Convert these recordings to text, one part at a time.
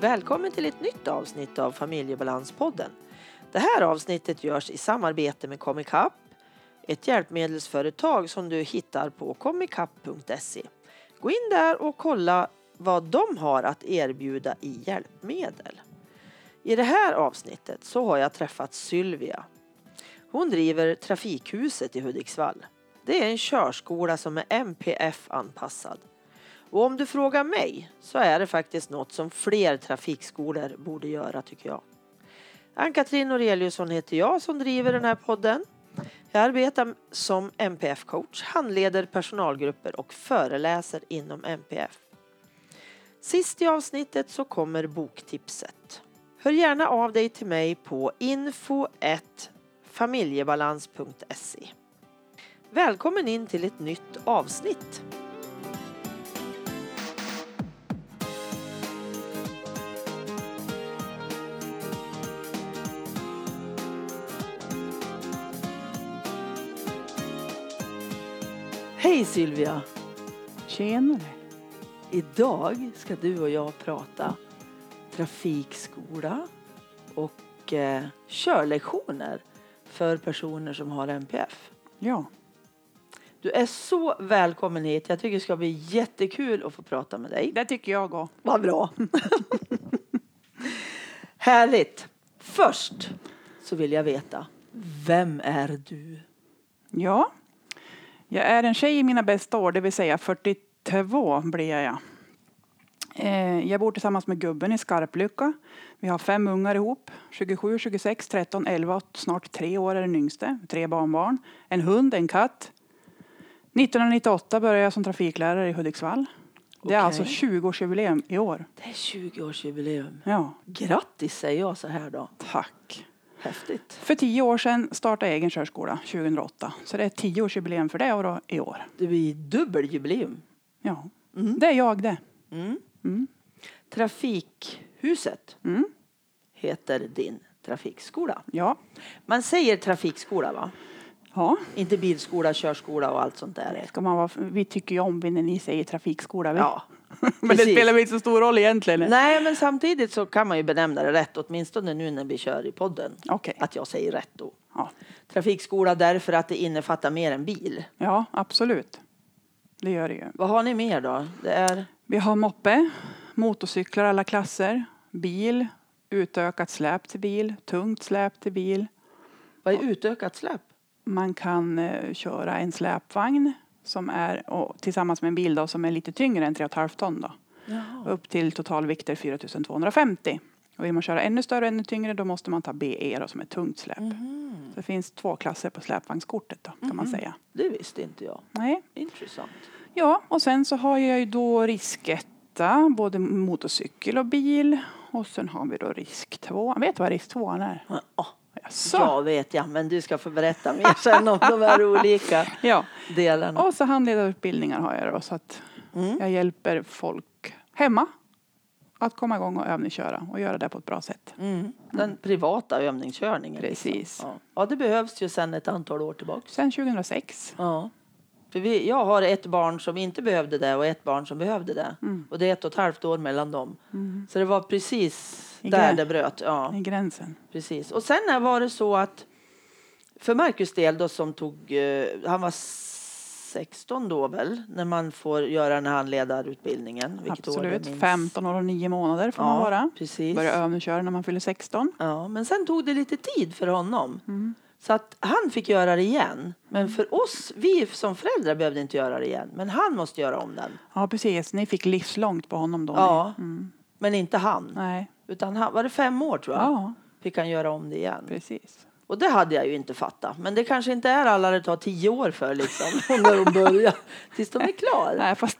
Välkommen till ett nytt avsnitt av Familjebalanspodden. Det här avsnittet görs i samarbete med Comicap, ett hjälpmedelsföretag som du hittar på comicap.se. Gå in där och kolla vad de har att erbjuda i hjälpmedel. I det här avsnittet så har jag träffat Sylvia. Hon driver Trafikhuset i Hudiksvall. Det är en körskola som är MPF-anpassad. Och om du frågar mig så är det faktiskt något som fler trafikskolor borde göra tycker jag. Ann-Katrin Noreliusson heter jag som driver den här podden. Jag arbetar som MPF-coach, handleder personalgrupper och föreläser inom MPF. Sist i avsnittet så kommer boktipset. Hör gärna av dig till mig på info.familjebalans.se. Välkommen in till ett nytt avsnitt. Hej Sylvia! Tjenare. Idag ska du och jag prata trafikskola och eh, körlektioner för personer som har MPF. Ja, Du är så välkommen hit. Jag tycker det ska bli jättekul att få prata med dig. det tycker jag också. Vad bra! Härligt! Först så vill jag veta, vem är du? Ja, jag är en tjej i mina bästa år, det vill säga 42 blir jag. Eh, Jag bor tillsammans med gubben i Skarplycka. Vi har fem ungar ihop. 27, 26, 13, 11 och snart tre år är den yngste. Tre barnbarn. En hund, en katt. 1998 började jag som trafiklärare i Hudiksvall. Det är alltså Okej. 20-årsjubileum i år. Det är 20-årsjubileum. Ja, Grattis säger jag så här då. tack. Häftigt. För tio år sedan startade jag egen körskola, 2008. Så det är tioårsjubileum för det och då i år. Det blir dubbeljubileum. Ja, Mm. det är jag det. Mm. Mm. Trafikhuset Mm. heter din trafikskola. Ja. Man säger trafikskola va? ja. Inte bilskola, körskola och allt sånt där. Ska man vara, vi tycker ju om när ni säger trafikskola. Vi. Ja, Men det precis. spelar väl inte så stor roll egentligen. Nej, men samtidigt så kan man ju benämna det rätt, åtminstone nu när vi kör i podden. Okej. Att jag säger rätt då. Ja. Trafikskola därför att det innefattar mer än bil. ja, absolut. Det gör det ju. Vad har ni mer då? Det är Vi har moppe, motorcyklar alla klasser, bil, utökat släp till bil, tungt släp till bil. vad är utökat släp? Man kan eh, köra en släpvagn som är och, tillsammans med en bil då, som är lite tyngre än 3,5 ton. Då. Upp till totalvikter 4250. Och vill man köra ännu större ännu tyngre då måste man ta BE då, som är tungt släp. Så det finns två klasser på släpvagnskortet då, kan man säga. Det visste inte jag. Nej. Intressant. Ja, och sen så har jag ju då risketta, både motorcykel och bil. Och sen har vi då risk 2. Vet du vad risk 2 är? Ja, Jaså? jag vet ja, men du ska få berätta mer sen om de här olika Ja. delarna. Och så handledarutbildningar har jag då så att Mm. jag hjälper folk hemma att komma igång och övningsköra och göra det på ett bra sätt. Mm. Den privata övningskörningen. Precis. Liksom. Ja. ja, det behövs ju sedan ett antal år tillbaka. Sen 2006. Ja. För vi, jag har ett barn som inte behövde det och ett barn som behövde det. Och det är ett och ett halvt år mellan dem. Så det var precis I där det bröt. Ja, I gränsen. precis. Och sen var det så att för Marcus del då som tog, eh, han var 16 då väl, när man får göra den här handledarutbildningen. År Absolut. minns. 15 år och 9 månader får man vara. precis. Börja övningsköra när man fyller 16. Ja, men sen tog det lite tid för honom. Mm. Så att han fick göra det igen. Men för oss, vi som föräldrar behövde inte göra det igen. Men han måste göra om den. Ja, precis. Ni fick livslångt på honom då. Ja, Mm. men inte han. Nej. Utan han, var det fem år tror jag? Ja, Fick han göra om det igen. precis. Och det hade jag ju inte fattat. Men det kanske inte är alla det tar tio år för liksom. när de börjar. Tills de är klara. Nej, fast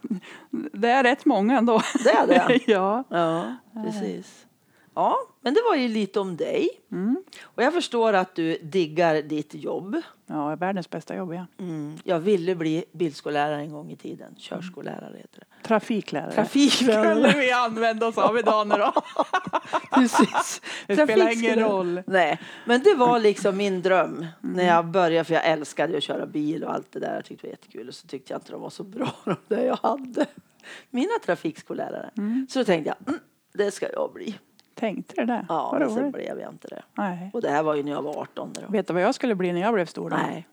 det är rätt många ändå. Det är det? ja. Ja, precis. Ja, men det var ju lite om dig. Mm. Och jag förstår att du diggar ditt jobb. Ja, världens bästa jobb, ja. Mm. Jag ville bli bilskollärare en gång i tiden. Körskollärare heter det. Trafiklärare. Trafiklärare. vi använda oss av idag nu då. Precis. Det spelar ingen roll. Nej, men det var liksom min dröm när Mm. jag började. För jag älskade att köra bil och allt det där. Jag tyckte det var jättekul. Och så tyckte jag inte de var så bra de där jag hade. Mina trafikskollärare. Mm. Så då tänkte jag, mm, Det ska jag bli. Tänkte du det? Ja, Vad men sen blev jag inte det. Nej. Och det här var ju när jag var 18. Då. Vet du vad jag skulle bli när jag blev stor? Då? Nej.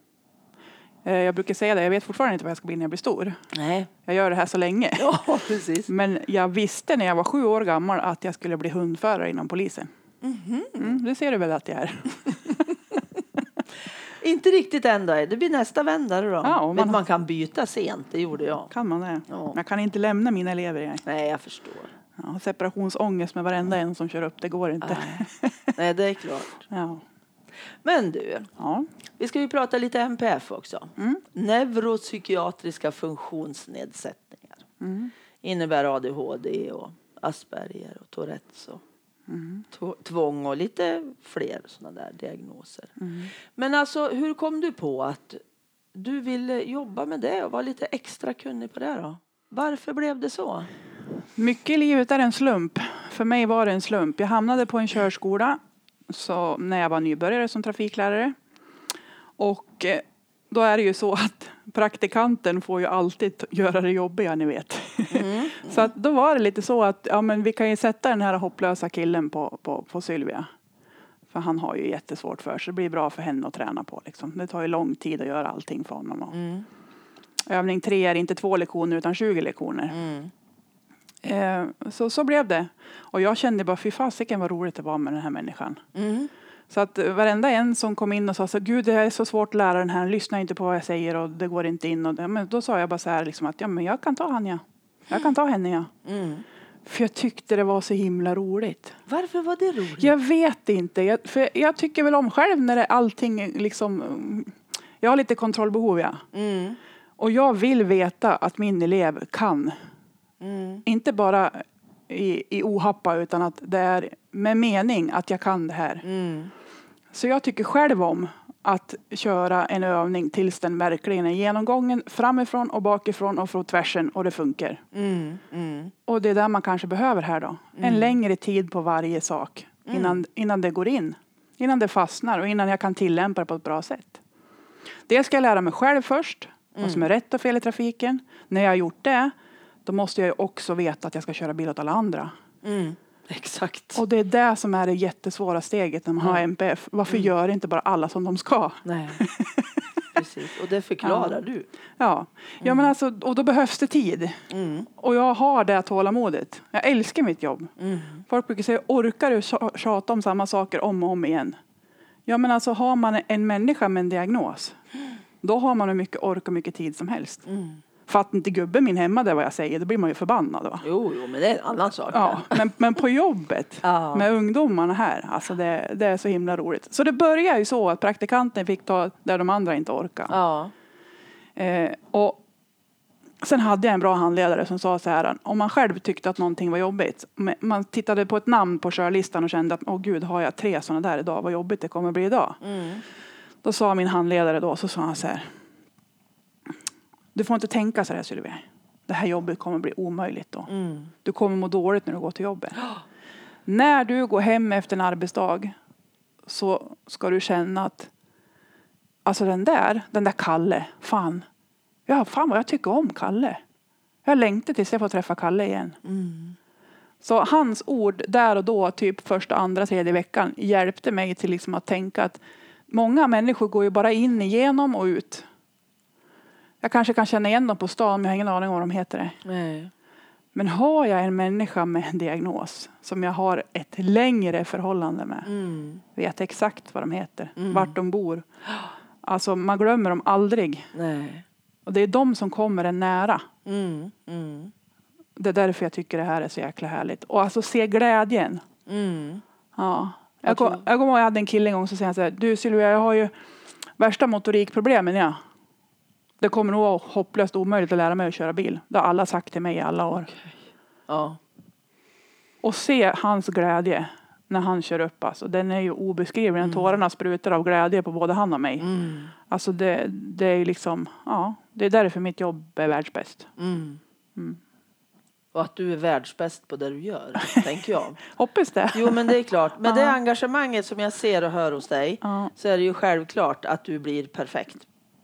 Eh, Jag brukar säga det, jag vet fortfarande inte vad jag ska bli när jag blir stor. Nej. Jag gör det här så länge. Ja, precis. Men jag visste när jag var sju år gammal att jag skulle bli hundförare inom polisen. Mm, det ser du väl att jag är? Inte riktigt än då. Det blir nästa vända då. Ja, och Men man- man kan byta sent, det gjorde jag. Kan man det? Ja. Jag kan inte lämna mina elever. Jag. Nej, jag förstår. Separationsångest med varenda en som kör upp, det går inte. Nej, Nej det är klart. Ja. Men du, Ja. vi ska ju prata lite NPF också. Mm. Neuropsykiatriska funktionsnedsättningar. Mm. Innebär ADHD och Asperger och Tourettes och Mm. tv- tvång och lite fler sådana där diagnoser. Mm. Men alltså, hur kom du på att du ville jobba med det och vara lite extra kunnig på det då? Varför blev det så? Mycket i livet är en slump. För mig var det en slump. Jag hamnade på en körskola så när jag var nybörjare som trafiklärare. Och eh, då är det ju så att praktikanten får ju alltid göra det jobbiga, ni vet. så att då var det lite så att ja, men vi kan ju sätta den här hopplösa killen på, på, på Sylvia. För han har ju jättesvårt för sig. Det blir bra för henne att träna på. Liksom. Det tar ju lång tid att göra allting för honom. Mm. Övning tre är inte två lektioner utan 20 lektioner. Mm. Eh, så, så blev det. Och jag kände bara, fy fasiken vad roligt det var med den här människan. Mm. Så att eh, varenda en som kom in och sa så gud det är så svårt att lära den här, lyssna inte på vad jag säger och det går inte in. Och det. Men då sa jag bara så här liksom att ja men jag kan ta han ja. Jag kan ta henne ja. Mm. För jag tyckte det var så himla roligt. Varför var det roligt? Jag vet inte. Jag, för jag tycker väl om själv när det, allting liksom... Jag har lite kontrollbehov ja. Mm. Och jag vill veta att min elev kan. Mm. Inte bara i, i ohappa utan att det är med mening att jag kan det här. Mm. Så jag tycker själv om att köra en övning tills den verkligen är genomgången framifrån och bakifrån och från tvärsen och det funkar. Mm. Mm. Och det är där man kanske behöver här då. En längre tid på varje sak innan, innan det går in. Innan det fastnar och innan jag kan tillämpa det på ett bra sätt. Det ska jag lära mig själv först. Vad som är rätt och fel i trafiken. När jag har gjort det, då måste jag ju också veta att jag ska köra bil åt alla andra. Mm. Exakt. Och det är det som är det jättesvåra steget när man har MPF. Varför gör inte bara alla som de ska? Nej. Precis. Och det förklarar du. Ja, ja men alltså, och då behövs det tid. Mm. Och jag har det tålamodet. Jag älskar mitt jobb. Mm. Folk brukar säga, orkar du tja- tjata om samma saker om och om igen? Ja men alltså har man en människa med en diagnos, då har man hur mycket ork och mycket tid som helst. Fattar inte gubben min hemma det vad jag säger, då blir man ju förbannad. Va? Jo, jo, men det är en annan sak. Ja, men, men på jobbet Ja. med ungdomarna här, alltså det, det är så himla roligt. Så det börjar ju så att praktikanten fick ta där de andra inte orkade. Ja. Eh, och sen hade jag en bra handledare som sa så här, om man själv tyckte att någonting var jobbigt, man tittade på ett namn på körlistan och kände att åh gud, har jag tre sådana där idag, vad jobbigt det kommer bli idag. Mm. Då sa min handledare då, så sa han så här, du får inte tänka så här Sylvia. Det här jobbet kommer bli omöjligt då. Mm. Du kommer må dåligt när du går till jobbet. När du går hem efter en arbetsdag så ska du känna att alltså den där, den där Kalle, fan, ja fan vad jag tycker om Kalle. Jag längtar tills jag får träffa Kalle igen. Mm. Så hans ord där och då, typ första, andra, tredje veckan, hjälpte mig till liksom att tänka att många människor går ju bara in igenom och ut. Jag kanske kan känna igen dem på stan, men jag har ingen aning om vad de heter. Nej. Men har jag en människa med en diagnos som jag har ett längre förhållande med, Mm. vet exakt vad de heter, Mm. vart de bor. Alltså man glömmer dem aldrig. Nej. Och det är de som kommer en nära. Mm. Mm. Det är därför jag tycker det här är så jäkla härligt. Och alltså se glädjen. Mm. Ja. Jag Jag, kom, kommer ihåg jag hade en kille en gång som säger så här, du Sylvia jag har ju värsta motorikproblemen ja. Det kommer nog vara hopplöst omöjligt att lära mig att köra bil. Det har alla sagt till mig i alla år. Ja. Och se hans glädje när han kör upp. Alltså, den är ju obeskrivlig. Mm. Tårarna sprutar av glädje på både han och mig. Mm. Alltså det, det är liksom, ja, det är därför mitt jobb är världsbäst. Mm. Mm. Och att du är världsbäst på det du gör, tänker jag. Hoppas det. Jo, men det är klart. Med det Ja. engagemanget som jag ser och hör hos dig Ja, så är det ju självklart att du blir perfekt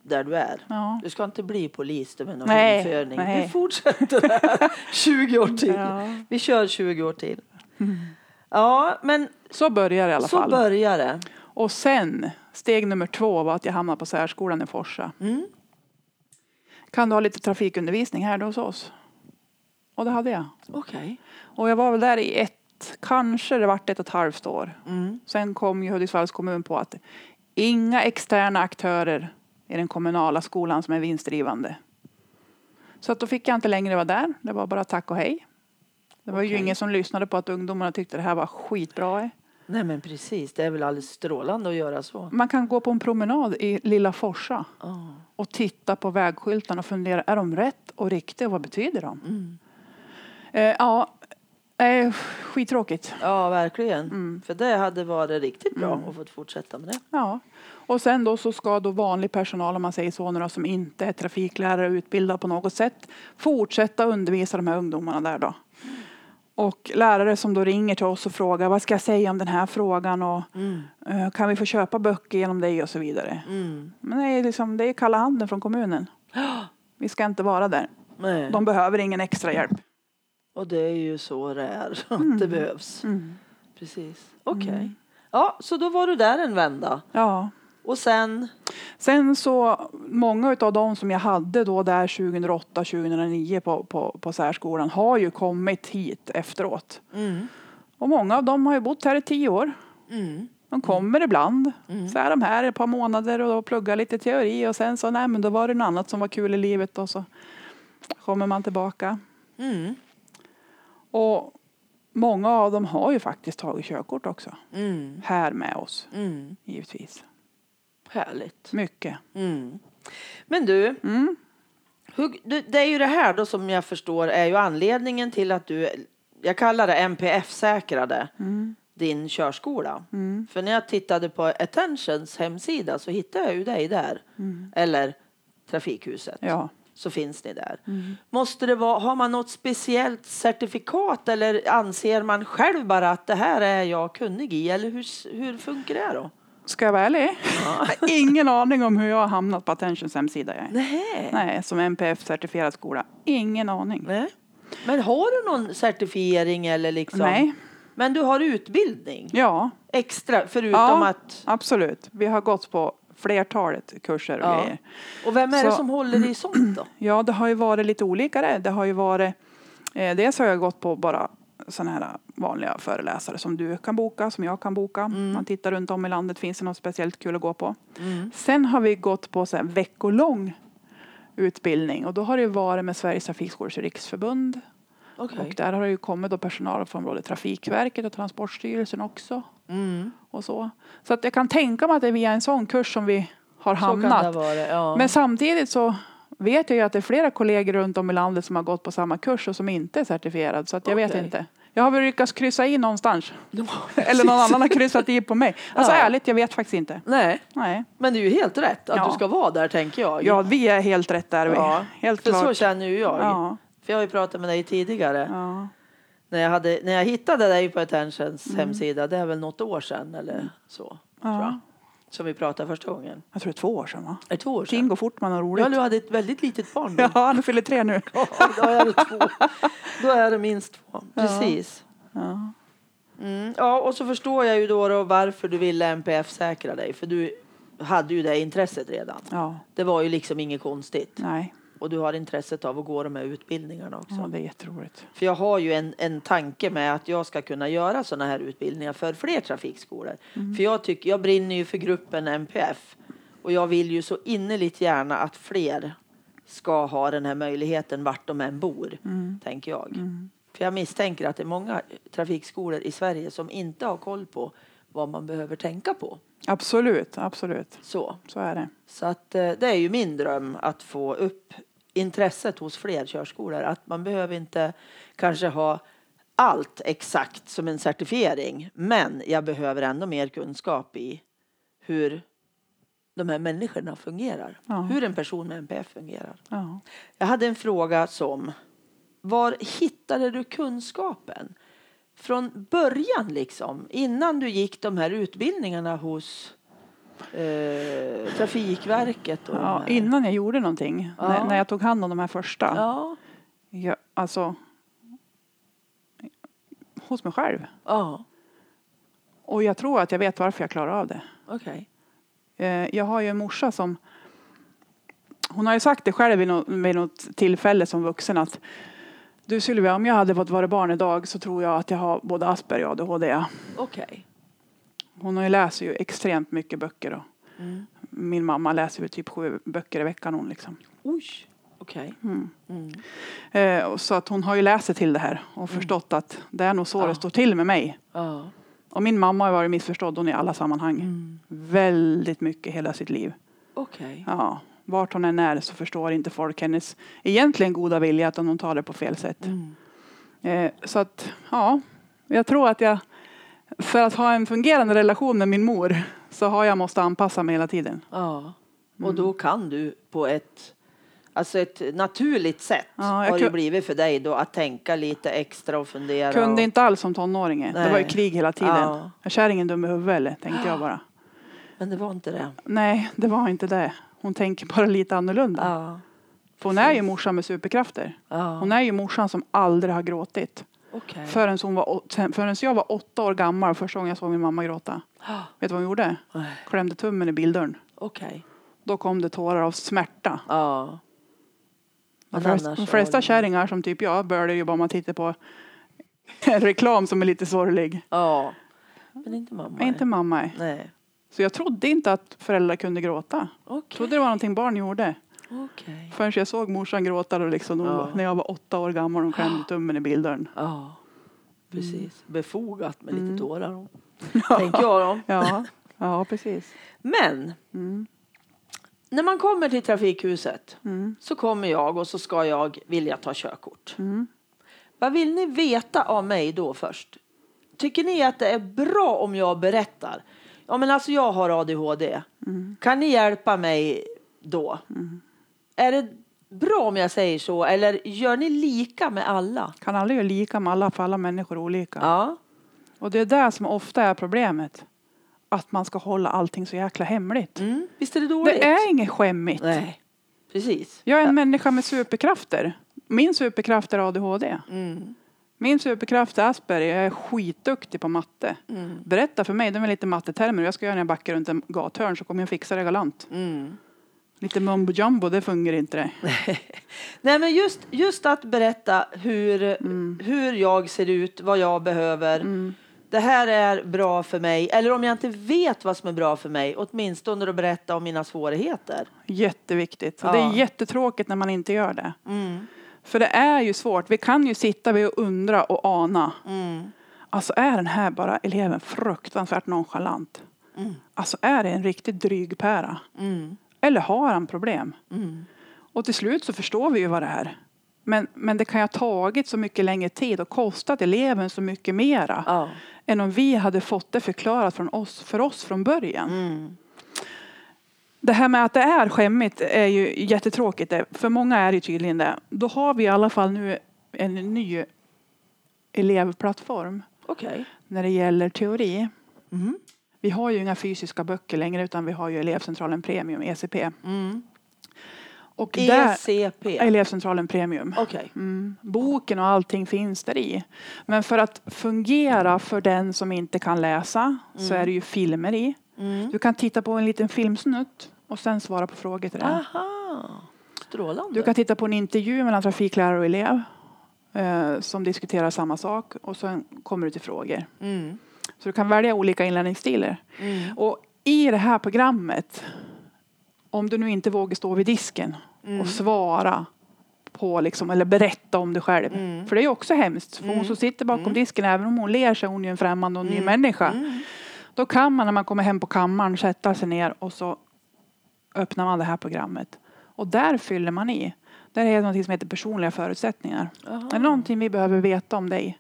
där du är. ja. Du ska inte bli polis med någon Nej, införning. nej. Du fortsätter här 20 år till. Ja. Vi kör 20 år till. Ja, men Så börjar det i alla så fall. börjar det. Och sen, steg nummer två var att jag hamnade på särskolan i Forsa. Mm. Kan du ha lite trafikundervisning här då hos oss? Och det hade jag. Okej. Och jag var väl där i ett, kanske det vart ett och ett halvt år. Mm. Sen kom ju Hudiksvalls kommun på att inga externa aktörer i den kommunala skolan som är vinstdrivande. Så att då fick jag inte längre vara där. Det var bara tack och hej. Det var ju Okej. ingen som lyssnade på att ungdomarna tyckte det här var skitbra. Nej men precis, det är väl alldeles strålande att göra så. Man kan gå på en promenad i Lilla Forsa Ja. och titta på vägskyltarna och fundera, är de rätt och riktiga och vad betyder de? Mm. Eh, ja, eh, skittråkigt. Ja, verkligen. Mm. För det hade varit riktigt bra Mm. att få fortsätta med det. Ja. Och sen då så ska då vanlig personal, om man säger så, några som inte är trafiklärare och utbildad på något sätt, fortsätta undervisa de här ungdomarna där då. Och lärare som då ringer till oss och frågar vad ska jag säga om den här frågan och Mm. eh, kan vi få köpa böcker genom dig och så vidare. Mm. Men det är, liksom, det är kalla handen från kommunen. Vi ska inte vara där. Nej. De behöver ingen extra hjälp. Och det är ju så det är, att Mm. det behövs. Precis. Okej. Ja, så då var du där en vända. Ja. Och sen? Sen så, många av de som jag hade då där 2008-2009 på, på, på särskolan har ju kommit hit efteråt. Mm. Och många av dem har ju bott här i tio år. Mm. De kommer ibland. Mm. Så är de här ett par månader och då pluggar lite teori och sen så nej men då var det något annat som var kul i livet och så kommer man tillbaka. Mm. Och många av dem har ju faktiskt tagit körkort också. Mm. Här med oss, Mm. givetvis. Härligt. Mycket. Mm. Men du, Mm. hur, det är ju det här då som jag förstår är ju anledningen till att du, jag kallar det MPF-säkrade Mm. din körskola. Mm. För när jag tittade på Attentions hemsida så hittade jag ju dig där. Mm. Eller Trafikhuset. Ja. Så finns ni där. Mm. Måste det vara, har man något speciellt certifikat eller anser man själv bara att det här är jag kunnig i? Eller hur, hur funkar det då? Ska jag vara ärlig? Har ingen aning om hur jag har hamnat på Attentions hemsida. Jag. Nej. Nej, som MPF-certifierad skola. Ingen aning. Nej. Men har du någon certifiering eller liksom? Nej. Men du har utbildning Ja, extra förutom Ja. att absolut. Vi har gått på flertalet kurser och Ja. grejer. och vem är det Så- som håller i sånt då? Ja, det har ju varit lite olika det. Det har ju varit, eh, dels har jag gått på bara sådana här vanliga föreläsare som du kan boka, som jag kan boka. Man tittar runt om i landet, finns det något speciellt kul att gå på. Mm. Sen har vi gått på så här veckolång utbildning och då har det varit med Sveriges Trafikskolors riksförbund. Okej. Och där har det ju kommit då personal från både Trafikverket och Transportstyrelsen också. Mm. Och så. så att jag kan tänka mig att det är via en sån kurs som vi har Så kan det hamnat. vara. Ja. Men samtidigt så vet jag ju att det är flera kollegor runt om i landet som har gått på samma kurs och som inte är certifierad. Så att jag vet Okej. inte. Jag har väl lyckats kryssa i någonstans. Eller någon annan har kryssat i på mig. Alltså Ja. ärligt, jag vet faktiskt inte. Nej, Nej. men det är ju helt rätt att Ja. du ska vara där tänker jag. Ja, vi är helt rätt där. Vi. Ja, Helt För så känner ju jag. Ja. För jag har ju pratat med dig tidigare. När, jag hade, när jag hittade dig på Attentions hemsida, det är väl något år sedan eller så. Ja. Som vi pratade första gången. Jag tror det är två år sedan va? Är två år Tiden sedan? går fort man har roligt. Ja, du hade ett väldigt litet barn då. Ja, han fyller tre nu. Ja, då är det två. Då är det minst två. Precis. Ja. Mm. Ja, och så förstår jag ju då, då varför du ville MPF-säkra dig. För du hade ju det intresset redan. ja, Det var ju liksom inget konstigt. nej. Och du har intresset av att gå de här utbildningarna också. Ja, det är jätteroligt. För jag har ju en, en tanke med att jag ska kunna göra sådana här utbildningar för fler trafikskolor. För jag, tycker, jag brinner ju för gruppen MPF. Och jag vill ju så innerligt gärna att fler ska ha den här möjligheten vart de än bor. Tänker jag. För jag misstänker att det är många trafikskolor i Sverige som inte har koll på vad man behöver tänka på. Absolut, absolut. Så, Så är det. så att, eh, det är ju min dröm att få upp intresset hos fler körskolor. Att man behöver inte kanske ha allt exakt som en certifiering. Men jag behöver ändå mer kunskap i hur de här människorna fungerar. Ja. Hur en person med NPF fungerar. Ja. Jag hade en fråga som var hittade du kunskapen? Från början liksom, innan du gick de här utbildningarna hos eh, Trafikverket? Och Ja, innan jag gjorde någonting, Ja. när, när jag tog hand om de här första. Ja. Jag, alltså, hos mig själv. Ja, Och jag tror att jag vet varför jag klarar av det. okej. Eh, Jag har ju en morsa som hon har ju sagt det själv vid något, vid något tillfälle som vuxen att du Sylvia, om jag hade fått vara barn idag så tror jag att jag har både Asperger och ADHD. Okej. Hon läser ju extremt mycket böcker. Och Mm. min mamma läser ju typ sju böcker i veckan hon liksom. Oj, okej. Mm. Mm. Eh, så att hon har ju läst sig till det här och förstått att det är nog så Ja. det står till med mig. Ja. Och min mamma har varit missförstådd hon i alla sammanhang. Mm. Väldigt mycket hela sitt liv. Okej. Ja, vart hon än är så förstår inte folk hennes egentligen goda vilja att hon tar det på fel sätt. Mm. Eh, så att, ja, jag tror att jag för att ha en fungerande relation med min mor så har jag måste anpassa mig hela tiden. Ja. Och då kan du på ett, alltså ett naturligt sätt Ja, har det blivit för dig då att tänka lite extra och fundera. Kunde och, inte alls som tonåring. Det var ju krig hela tiden. Ja. Är kärringen dum i huvudet eller? Tänkte jag bara. Men det var inte det. Nej, det var inte det. Hon tänker bara lite annorlunda. Ja. För hon är ju morsan med superkrafter. Ja. Hon är ju morsan som aldrig har gråtit. Okej. Förrän, hon var, förrän jag var åtta år gammal första gången jag såg min mamma gråta. Ah, Vet du vad hon gjorde? nej. Klämde tummen i bildörren. Okej. Då kom det tårar av smärta. Ja. De annars de flesta har- kärringar som typ jag börjar ju bara man tittar på reklam som är lite sorglig. Ja. Men inte mamma. Inte mamma. Nej. Så jag trodde inte att föräldrar kunde gråta. Okej. trodde det var någonting barn gjorde. Okej. Förrän jag såg morsan gråta då liksom, Ja. när jag var åtta år gammal och klämde tummen i bildörren. Ja. Precis. Befogat med Mm. lite tårar. då. Tänker jag då. Ja, ja precis. Men Mm. när man kommer till trafikhuset Mm. så kommer jag och så ska jag vilja ta körkort. Mm. Vad vill ni veta av mig då först? Tycker ni att det är bra om jag berättar? Ja, men alltså jag har ADHD. Mm. Kan ni hjälpa mig då? Är det bra om jag säger så eller gör ni lika med alla? Kan aldrig göra lika med alla för alla människor är olika. Ja. Och det är det som ofta är problemet. Att man ska hålla allting så jäkla hemligt. Mm. Visst är det dåligt? Det är inget skämmigt. Nej, precis. Jag är en människa med superkrafter. Min superkraft är ADHD. Mm. Min superkraft är Asperger. Jag är skitduktig på matte. Mm. Berätta för mig, de är lite mattetermer. Jag ska göra när jag backar runt en gathörn så kommer jag fixa det galant. Mm. Lite mumbo jumbo, det fungerar inte det. Nej, men just, just att berätta hur, Mm. hur jag ser ut, vad jag behöver. Det här är bra för mig. Eller om jag inte vet vad som är bra för mig, åtminstone att berätta om mina svårigheter. Jätteviktigt. Ja. det är jättetråkigt när man inte gör det. Mm. För det är ju svårt. Vi kan ju sitta och undra och ana. Mm. Alltså är den här bara eleven fruktansvärt nonchalant? Mm. Alltså är det en riktigt dryg pära? Mm. Eller har han problem? Mm. Och till slut så förstår vi ju vad det är. Men, men det kan ju ha tagit så mycket längre tid och kostat eleven så mycket mera Ja. än om vi hade fått det förklarat från oss, för oss från början. Mm. Det här med att det är skämmigt är ju jättetråkigt. För många är det tydligen det. Då har vi i alla fall nu en ny elevplattform Okej. när det gäller teori. Mm. Vi har ju inga fysiska böcker längre utan vi har ju elevcentralen Premium, ECP. Mm. Och där, ECP. elevcentralen Premium. Okej. Mm. Boken och allting finns där i. Men för att fungera för den som inte kan läsa så är det ju filmer i. Mm. Du kan titta på en liten filmsnutt och sen svara på frågor till den. Aha. Strålande. Du kan titta på en intervju mellan trafiklärare och elev eh, som diskuterar samma sak och sen kommer du till frågor. Mm. Så du kan välja olika inlärningsstilar. Mm. Och i det här programmet, om du nu inte vågar stå vid disken Mm. och svara på liksom, eller berätta om dig själv. Mm. För det är ju också hemskt. För hon som sitter bakom disken, även om hon ler är hon ju en främmande och ny människa. Mm. Då kan man när man kommer hem på kammaren sätta sig ner och så öppnar man det här programmet. Och där fyller man i. Där är det något som heter personliga förutsättningar. Aha. Är det någonting vi behöver veta om dig?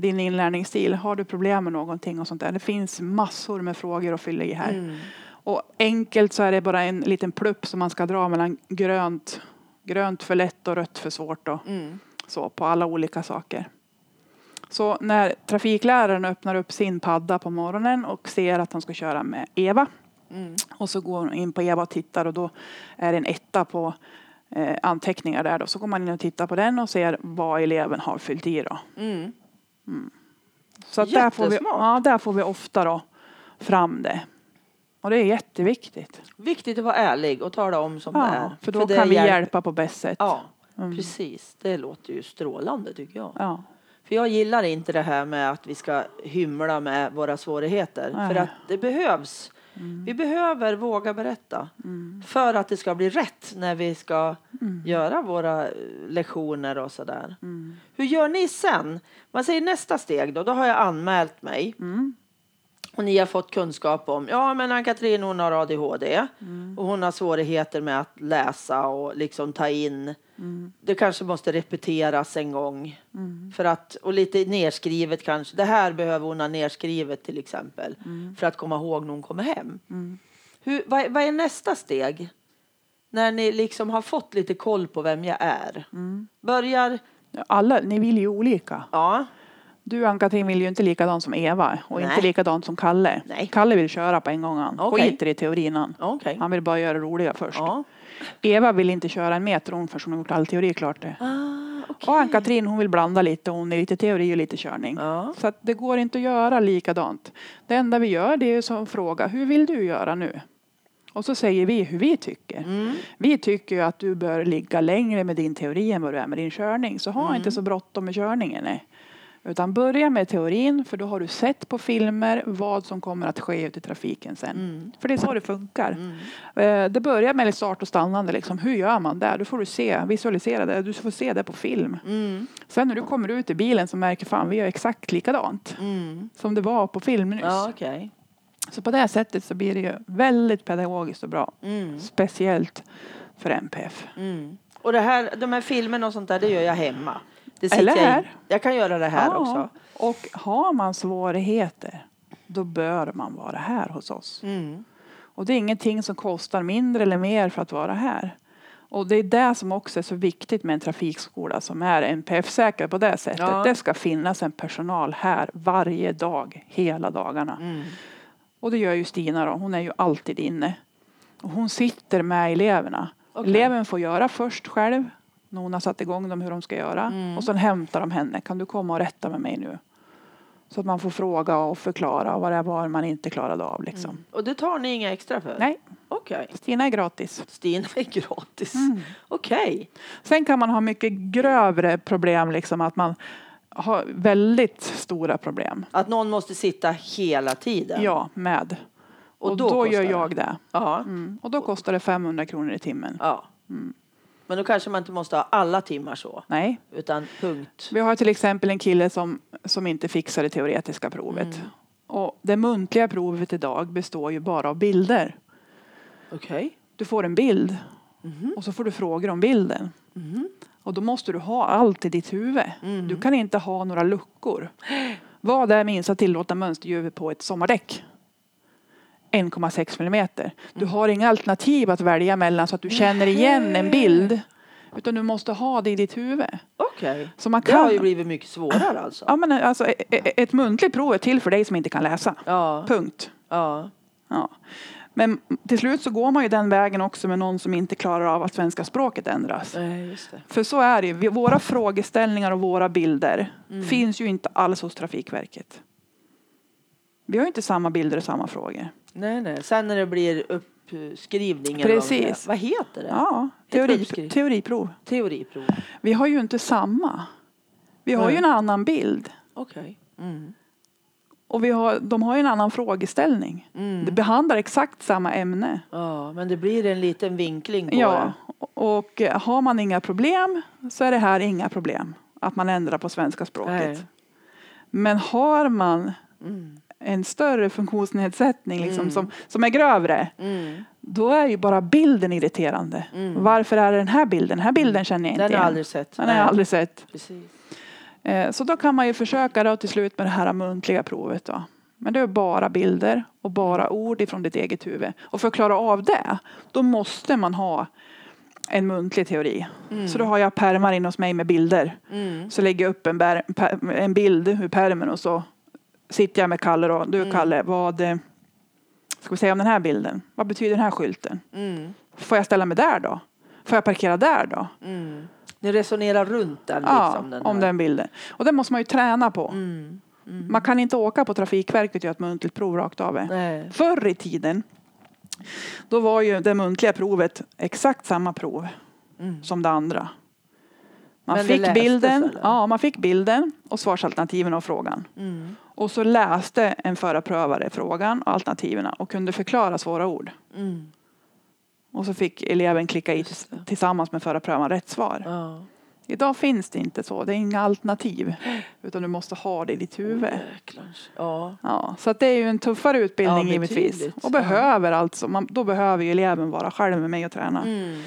Din inlärningsstil. Har du problem med någonting och sånt där? Det finns massor med frågor att fylla i här. Mm. Och enkelt så är det bara en liten plupp som man ska dra mellan grönt, grönt för lätt och rött för svårt. Och Mm. så på alla olika saker. Så när trafikläraren öppnar upp sin padda på morgonen och ser att han ska köra med Eva Mm. och så går hon in på Eva och tittar och då är det en etta på eh, anteckningar där då. Så går man in och tittar på den och ser vad eleven har fyllt i då. Mm. Så att där, får vi, ja, där får vi ofta då fram det. Och det är jätteviktigt. Viktigt att vara ärlig och tala om som det Ja, är. för då det kan vi hjälper- hjälpa på bäst sätt. Ja, Mm. precis. Det låter ju strålande tycker jag. Ja. För jag gillar inte det här med att vi ska hymla med våra svårigheter. Nej. För att det behövs. Vi behöver våga berätta. För att det ska bli rätt när vi ska göra våra eh, lektioner och sådär. Hur gör ni sen? Man säger nästa steg då. Då har jag anmält mig. Och ni har fått kunskap om, ja men Ann-Katrin hon har ADHD och hon har svårigheter med att läsa och liksom ta in. Det kanske måste repeteras en gång. För att, och lite nerskrivet kanske. Det här behöver hon ha nerskrivet till exempel. För att komma ihåg när hon kommer hem. Hur, vad, vad är nästa steg? När ni liksom har fått lite koll på vem jag är. Börjar, Alla, ni vill ju olika. ja, Du Ann-Katrin vill ju inte likadant som Eva och Nej. inte likadant som Kalle. Nej. Kalle vill köra på en gång han. Okej. Skiter i teorin han. okej. Han vill bara göra det roliga först. Ja. Eva vill inte köra en meter hon förrän hon gjort all teori klart det. Ah, okej. Och Ann-Katrin hon vill blanda lite. Hon är lite teori och lite körning. Ja. Så det går inte att göra likadant. Det enda vi gör det är som fråga. Hur vill du göra nu? Och så säger vi hur vi tycker. Mm. Vi tycker att du bör ligga längre med din teori än vad du är med din körning. Så ha inte så bråttom med körningen. Nej. Utan börja med teorin för då har du sett på filmer vad som kommer att ske ute i trafiken sen. Mm. För det är så det funkar. Eh, Det börjar med start och stannande. Liksom. Hur gör man där? Då får du se, visualisera det. Du får se det på film. Mm. Sen när du kommer ut i bilen så märker fan vi gör exakt likadant. Mm. Som det var på film nyss. Ja, okej. Så på det här sättet så blir det ju väldigt pedagogiskt och bra. Mm. Speciellt för MPF. Mm. Och det här, de här filmerna och sånt där, det gör jag hemma. Eller jag, här. jag kan göra det här Ja, också. Och har man svårigheter då bör man vara här hos oss. Mm. Och det är ingenting som kostar mindre eller mer för att vara här. Och det är det som också är så viktigt med en trafikskola som är NPF-säker på det sättet. Ja. Det ska finnas en personal här varje dag, hela dagarna. Mm. Och det gör ju Stina då. Hon är ju alltid inne. Och hon sitter med eleverna. Okej. Eleven får göra först själv. När hon har satt igång dem hur de ska göra. Mm. Och sen hämtar de henne. Kan du komma och rätta med mig nu? Så att man får fråga och förklara vad det var man inte klarade av. Liksom. Och det tar ni inga extra för? Nej, Okej. Stina är gratis. Stina är gratis. Mm. Okej. Sen kan man ha mycket grövre problem. Liksom att man har väldigt stora problem. Att någon måste sitta hela tiden? Ja, med. Och Och, då då, gör det? jag det. Ja. Mm. Och då kostar det 500 kronor i timmen. ja. Mm. Men då kanske man inte måste ha alla timmar så. Nej, Utan punkt. Vi har till exempel en kille som, som inte fixar det teoretiska provet. Mm. Och det muntliga provet idag består ju bara av bilder. Okej. Du får en bild Mhm. och så får du frågor om bilden. Mhm. Och då måste du ha allt i ditt huvud. Mm. Du kan inte ha några luckor. Vad är minsta tillåtna mönsterdjup på ett sommardäck? 1,6 millimeter. Du Mm. har inga alternativ att välja mellan så att du känner igen en bild. Utan du måste ha det i ditt huvud. Okej. Man Det har ju blivit mycket svårare alltså. Ja, men alltså, e- e- ett muntligt prov är till för dig som inte kan läsa. Ja. Punkt. ja. Ja. Men till slut så går man ju den vägen också med någon som inte klarar av att svenska språket ändras. Nej, just det. För så är det ju. Våra frågeställningar och våra bilder Mm. finns ju inte alls hos Trafikverket. Vi har ju inte samma bilder och samma frågor. Nej, nej. Sen när det blir uppskrivning. eller vad Precis. Vad heter det? Ja, teori, teoriprov. Teoriprov. Vi har ju inte samma. Vi har Nej. ju en annan bild. Okej. Mm. Och vi har, de har ju en annan frågeställning. Mm. Det behandlar exakt samma ämne. Ja, men det blir en liten vinkling på Ja, det. och har man inga problem så är det här inga problem. Att man ändrar på svenska språket. Nej. Men har man Mm. En större funktionsnedsättning liksom, Mm. som, som är grövre, Mm. då är ju bara bilden irriterande. Mm. Varför är det den här bilden? Den här bilden känner jag inte Den har jag aldrig sett. Den har jag aldrig sett. Precis. Eh, Så då kan man ju försöka då till slut med det här muntliga provet. Då. Men det är bara bilder och bara ord ifrån ditt eget huvud. Och för att klara av det, då måste man ha en muntlig teori. Mm. Så då har jag pärmar in hos mig med bilder. Mm. Så lägger jag upp en, en bild ur pärmen och så sitter jag med Kalle då. Du Mm. Kalle, vad eh, ska vi säga om den här bilden? Vad betyder den här skylten? Mm. Får jag ställa mig där då? Får jag parkera där då? Mm. Ni resonerar runt den Ja, liksom. Den om den bilden. Och det måste man ju träna på. Mm. Man kan inte åka på Trafikverket och göra ett muntligt prov rakt av. Nej. Förr i tiden då var ju det muntliga provet exakt samma prov som det andra. Man Men fick, bilden, eller? ja, man fick bilden och svarsalternativen av frågan. Mm. Och så läste en förarprövare frågan och alternativen och kunde förklara svåra ord. Mm. Och så fick eleven klicka i tillsammans med förarprövaren rätt svar. Ja. Idag finns det inte så. Det är inga alternativ. Utan du måste ha det i ditt huvud. Ja. Ja, så att det är ju en tuffare utbildning Ja, givetvis. Och behöver alltså, man, då behöver ju eleven vara själv med mig och träna. Mm.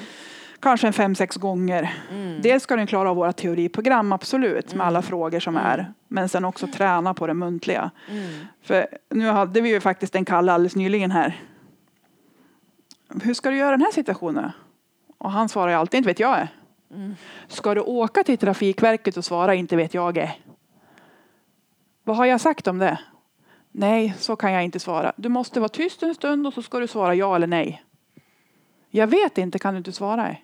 Kanske en fem, sex gånger. Mm. Dels ska den klara av våra teoriprogram, absolut, med alla frågor som är. Men sen också träna på det muntliga. Mm. För nu hade vi ju faktiskt en Kalle alldeles nyligen här. Hur ska du göra den här situationen? Och han svarar ju alltid, inte vet jag. Mm. Ska du åka till Trafikverket och svara, inte vet jag. Vad har jag sagt om det? Nej, så kan jag inte svara. Du måste vara tyst en stund och så ska du svara ja eller nej. Jag vet inte, kan du inte svara?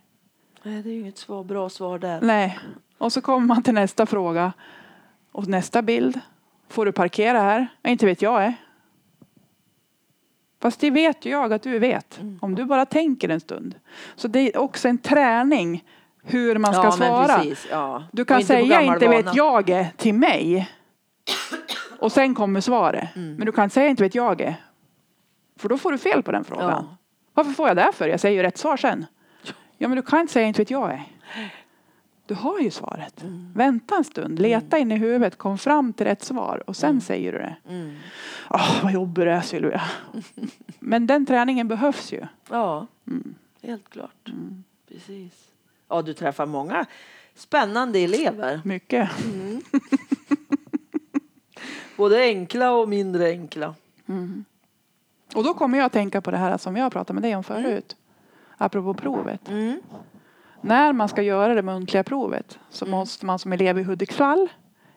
Nej, det är ju inget svar, bra svar där. Nej. Och så kommer man till nästa fråga. Och nästa bild. Får du parkera här? Inte vet jag. Är. Fast det vet ju jag att du vet. Om du bara tänker en stund. Så det är också en träning hur man ska ja, svara. Precis, ja. Du kan inte säga inte vet jag är till mig. Och sen kommer svaret. Mm. Men du kan säga inte vet jag är. För då får du fel på den frågan. Ja. Varför får jag det för? Jag säger ju rätt svar sen. Ja men du kan inte säga inte vet jag är. Du har ju svaret. Mm. Vänta en stund, leta in i huvudet, kom fram till rätt svar och sen säger du det. Mm. Åh, vad jobbig du är Sylvia. Men den träningen behövs ju. Ja, Mm. helt klart. Precis. Ja, du träffar många spännande elever. Mycket. Både enkla och mindre enkla. Och då kommer jag att tänka på det här som jag pratade med dig om förut. Apropå provet. Mm. När man ska göra det muntliga provet så måste man som elev i Hudiksvall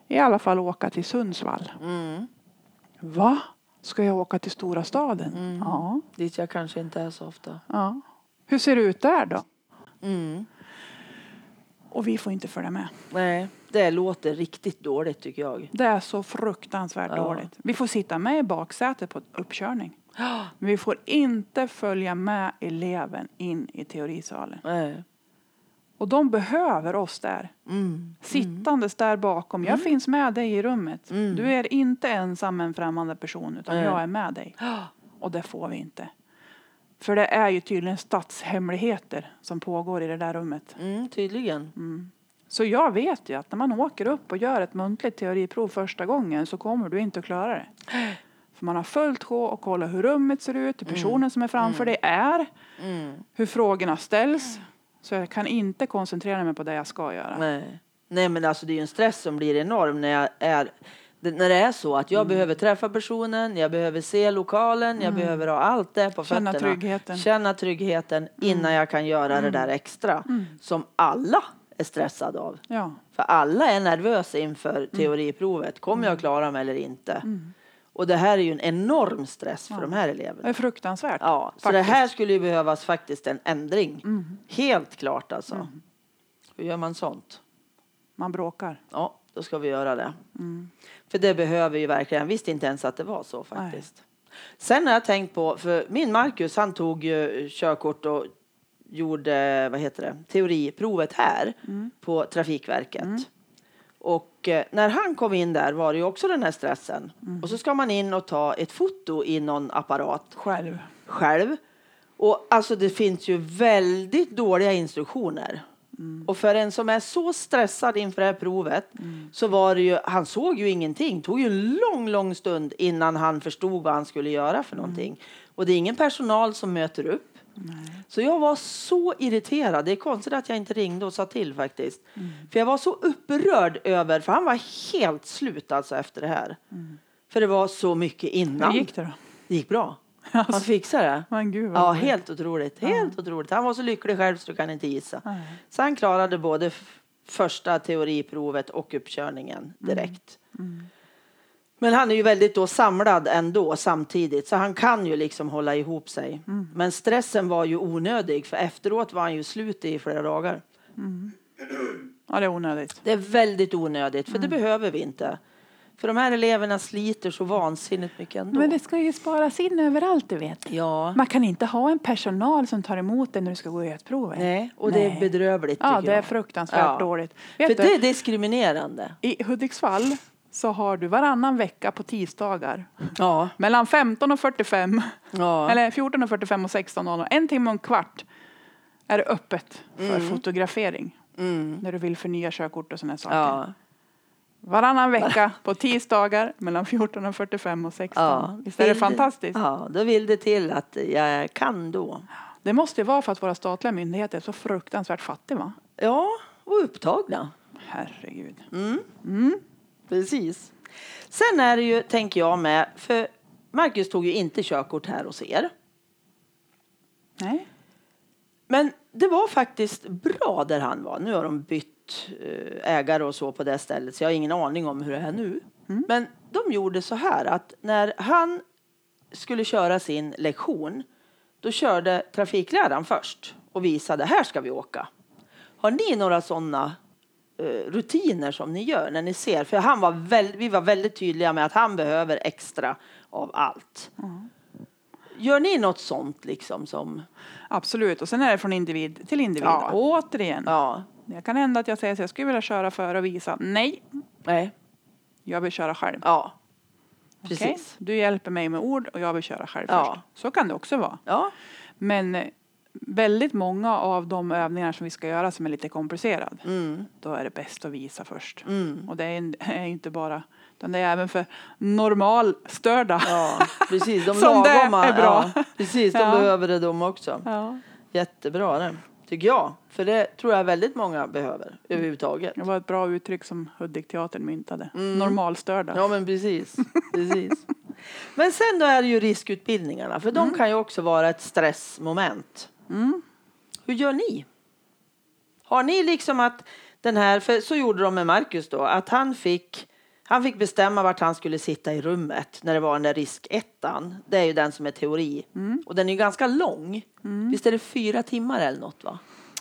i alla fall åka till Sundsvall. Mm. Va? Ska jag åka till stora staden? Ja. Dit jag kanske inte är så ofta. ja. Hur ser det ut där då? Mm. Och vi får inte följa med. Nej, det låter riktigt dåligt tycker jag. Det är så fruktansvärt Ja. dåligt. Vi får sitta med i baksätet på uppkörning. Men vi får inte följa med eleven in i teorisalen. Nej. Och de behöver oss där. Mm. Sittandes där bakom. Jag finns med dig i rummet. Mm. Du är inte ensam en främmande person utan Nej. jag är med dig. Och det får vi inte. För det är ju tydligen statshemligheter som pågår i det där rummet. Mm, tydligen. Så jag vet ju att när man åker upp och gör ett muntligt teoriprov första gången så kommer du inte att klara det. För man har följt sjå och kollat hur rummet ser ut, hur personen som är framför dig är, Mm. hur frågorna ställs. Så jag kan inte koncentrera mig på det jag ska göra. Nej. Nej, men alltså det är ju en stress som blir enorm när jag är när det är så att jag behöver träffa personen, jag behöver se lokalen, jag behöver ha allt det på Känna fötterna. tryggheten. Känna tryggheten innan jag kan göra det där extra som alla är stressade av. Ja. För alla är nervösa inför teoriprovet. Kommer jag klara mig eller inte? Och det här är ju en enorm stress för de här Det eleverna. är fruktansvärt. Ja, så det här skulle ju behövas faktiskt en ändring. Helt klart alltså. Hur gör man sånt? Man bråkar. Ja, då ska vi göra det. För det behöver ju verkligen. Jag visste inte ens att det var så faktiskt. Sen har jag tänkt på, för min Marcus han tog ju körkort och gjorde, vad heter det, teoriprovet här på Trafikverket. Och eh, när han kom in där var det också den här stressen. Och så ska man in och ta ett foto i någon apparat Själv. själv. Och alltså det finns ju väldigt dåliga instruktioner. Och för en som är så stressad inför det här provet så var det ju, han såg ju ingenting. Det tog ju en lång, lång stund innan han förstod vad han skulle göra för någonting. Och det är ingen personal som möter upp. Så jag var så irriterad. Det är konstigt att jag inte ringde och sa till faktiskt. För jag var så upprörd över, för han var helt slut alltså efter det här. För det var så mycket innan. Hur gick det då? Det gick bra. Han fixade det. Men gud Ja, roligt. helt otroligt. Helt otroligt. Han var så lycklig själv så du kan inte gissa. Nej. Så han klarade både första teoriprovet och uppkörningen direkt. Men han är ju väldigt då samlad ändå samtidigt så han kan ju liksom hålla ihop sig. Men stressen var ju onödig för efteråt var han ju slut i flera dagar. Ja, det är onödigt. Det är väldigt onödigt för det behöver vi inte. För de här eleverna sliter så vansinnigt mycket ändå. Men det ska ju sparas in överallt, du vet. Ja. Man kan inte ha en personal som tar emot dig när du ska gå götprovet. Nej, och det är Nej. bedrövligt Ja, det är fruktansvärt Ja. dåligt. För Vet du, det är diskriminerande. I Hudiksvall så har du varannan vecka på tisdagar Ja. mellan 15 och 45 ja. eller 14 och 45 och 16 en timme och en kvart är det öppet för fotografering Mm. när du vill förnya körkort och sådana saker. Ja. Varannan vecka på tisdagar mellan 14 och 45 och 16. Ja. Visst är det fantastiskt? Ja, då vill det till att jag kan då. Det måste vara för att våra statliga myndigheter är så fruktansvärt fattiga va? Ja, och upptagna. Herregud. Precis. Sen är det ju, tänker jag med, för Marcus tog ju inte körkort här hos er. Nej. Men det var faktiskt bra där han var. Nu har de bytt eh, ägare och så på det stället så jag har ingen aning om hur det är nu. Men de gjorde så här att när han skulle köra sin lektion då körde trafikläraren först och visade här ska vi åka. Har ni några sådana rutiner som ni gör när ni ser? För han var väl, vi var väldigt tydliga med att han behöver extra av allt. Gör ni något sånt liksom som? Absolut. Och sen är det från individ till individ. Ja. Återigen. Ja, Det kan hända att jag säger att jag skulle vilja köra före och visa. Nej, nej, jag vill köra själv. ja. Precis. Du hjälper mig med ord och jag vill köra själv Ja. först. Så kan det också vara. Ja, Men eh, väldigt många av de övningar som vi ska göra som är lite komplicerad, mm, då är det bäst att visa först. mm. Och det är, inte bara, utan det är även för normalstörda. Ja, precis. De Som det är bra. Ja, precis, de Ja. behöver det de också. Ja. Jättebra det, tycker jag. För det tror jag väldigt många behöver överhuvudtaget. Det var ett bra uttryck som Hudik-teatern myntade. Mm. Normalstörda. Ja, men precis. precis. Men sen då är det ju riskutbildningarna, för de kan ju också vara ett stressmoment. Mm. Hur gör ni? Har ni liksom att den här, för så gjorde de med Marcus då, att han fick han fick bestämma vart han skulle sitta i rummet när det var den där riskettan. Det är ju den som är teori. Och den är ju ganska lång. Visst är det fyra timmar eller något va?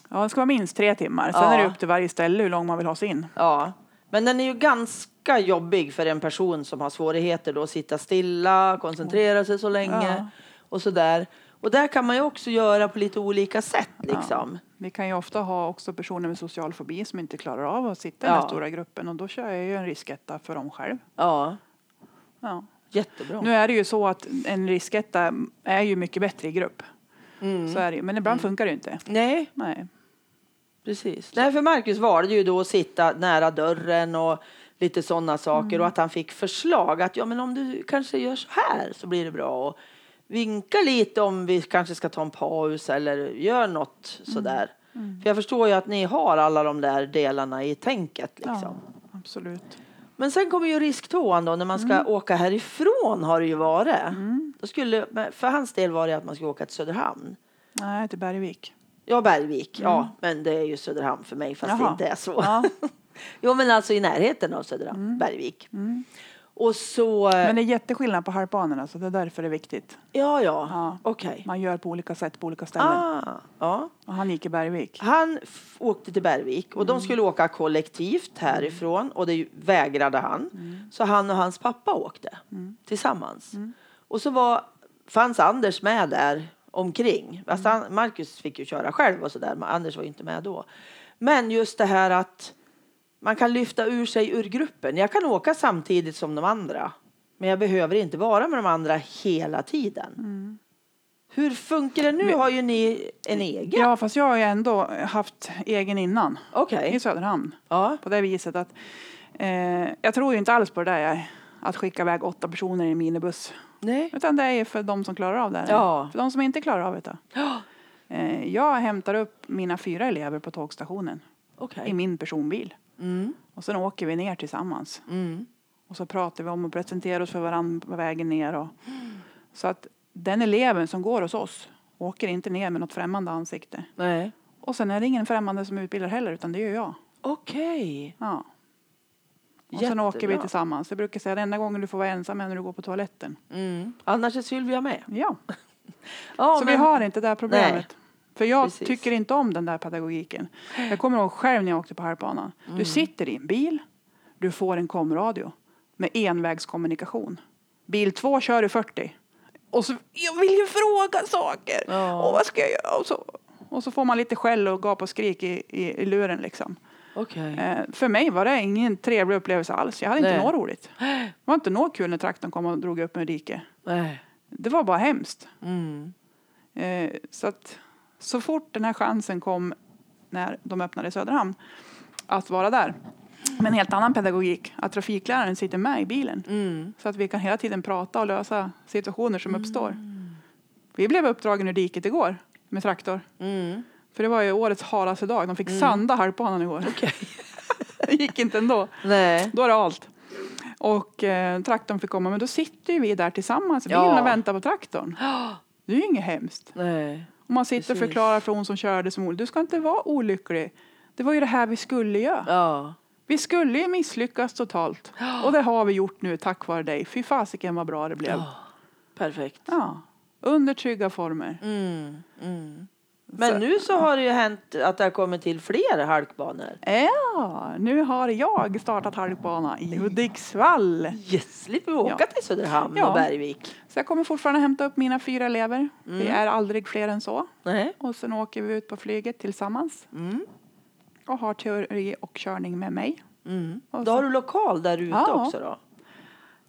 Ja, det ska vara minst tre timmar. Sen Ja. är det upp till varje ställe hur lång man vill ha sin. Ja. Men den är ju ganska jobbig för en person som har svårigheter då att sitta stilla, koncentrera sig så länge Ja. och sådär. Och där kan man ju också göra på lite olika sätt liksom. Vi kan ju ofta ha också personer med social fobi som inte klarar av att sitta i den Ja. här stora gruppen och då kör jag ju en risketta för dem själv. Ja, Ja. jättebra. Nu är det ju så att en risketta är ju mycket bättre i grupp. Mm. Så är det. Men ibland funkar det ju inte. Nej, Nej. precis. Nej, för Marcus valde ju då att sitta nära dörren och lite sådana saker och att han fick förslag att ja, men om du kanske gör så här så blir det bra. Och vinka lite om vi kanske ska ta en paus eller gör något sådär. För jag förstår ju att ni har alla de där delarna i tänket liksom. Ja, absolut. Men sen kommer ju risktvåan då när man ska åka härifrån har det ju varit. Då skulle, för hans del var det att man skulle åka till Söderhamn. Nej, till Bergvik. Ja, Bergvik. Ja, men det är ju Söderhamn för mig fast det Jaha. inte är så. Ja. jo, men alltså i närheten av Söderhamn, Bergvik. Och så... Men det är jätteskillnad på halkbanorna så det är därför det är viktigt. Ja, ja, Ja. okej. Man gör på olika sätt på olika ställen. Ah, ja. Och han gick i Bergvik. Han f- åkte till Bergvik och de skulle åka kollektivt härifrån och det vägrade han. Så han och hans pappa åkte tillsammans. Och så var, fanns Anders med där omkring. Fast han, Marcus fick ju köra själv och sådär, men Anders var ju inte med då. Men just det här att man kan lyfta ur sig ur gruppen. Jag kan åka samtidigt som de andra. Men jag behöver inte vara med de andra hela tiden. Hur funkar det? Nu har ju ni en egen. Ja, fast jag har ju ändå haft egen innan. Okej. I Söderhamn. Ja. På det viset att eh, jag tror ju inte alls på det där att skicka iväg åtta personer i en minibuss. Nej. Utan det är för de som klarar av det. Ja. För de som inte klarar av det. Ja. Eh, jag hämtar upp mina fyra elever på tågstationen Okej. i min personbil. Mm. Och sen åker vi ner tillsammans. Mm. Och så pratar vi om och presenterar oss för varandra på vägen ner. Och, så att den eleven som går hos oss åker inte ner med något främmande ansikte. Nej. Och sen är det ingen främmande som utbildar heller utan det gör jag. Okej. Ja. Och sen åker vi tillsammans. Jag brukar säga att enda gången du får vara ensam är när du går på toaletten. Mm. Annars är Sylvia med. Ja, Ja, så men- vi har inte det här problemet. För jag Precis. tycker inte om den där pedagogiken. Jag kommer ihåg själv när jag åkte på halkbanan. Mm. Du sitter i en bil, du får en komradio. med envägskommunikation. Bil två kör i 40. Och så, jag vill ju fråga saker. Ja. Och vad ska jag göra? Och så, och så får man lite skäll och gap och skrik i, i, i luren liksom. Okej. Eh, för mig var det ingen trevlig upplevelse alls. Jag hade inte Nej. något roligt. Det var inte något kul när traktorn kom och drog upp med dike. Nej. Det var bara hemskt. Mm. Eh, så att så fort den här chansen kom när de öppnade Söderhamn att vara där med en helt annan pedagogik, att trafikläraren sitter med i bilen Mm. så att vi kan hela tiden prata och lösa situationer som uppstår. Vi blev uppdragen ur diket igår med traktor. Mm. För det var ju årets haraste dag. De fick sanda halkbanan igår. Okej. det gick inte ändå. Nej. Då är det allt. Och eh, traktorn fick komma, men då sitter ju vi där tillsammans i bilen Ja. och väntar på traktorn. Det är ju inget hemskt. Nej. Och man sitter och Precis. förklarar för hon som körde som du ska inte vara olycklig. Det var ju det här vi skulle göra. Ja. Vi skulle ju misslyckas totalt. Och det har vi gjort nu tack vare dig. Fy fasiken vad bra det blev. Ja. Perfekt. Ja. Under trygga former. Mm. Mm. Men Så- nu så har det ju hänt att det har kommit till fler halkbanor. Ja, nu har jag startat halkbana i Hudiksvall. Yes, slipper vi åka Ja. till Söderhamn Ja. och Bergvik. Så jag kommer fortfarande hämta upp mina fyra elever. Vi Mm. är aldrig fler än så. Nej. Och sen åker vi ut på flyget tillsammans Mm. och har teori och körning med mig. Mm. Och Då har du lokal där ute Ja. också då?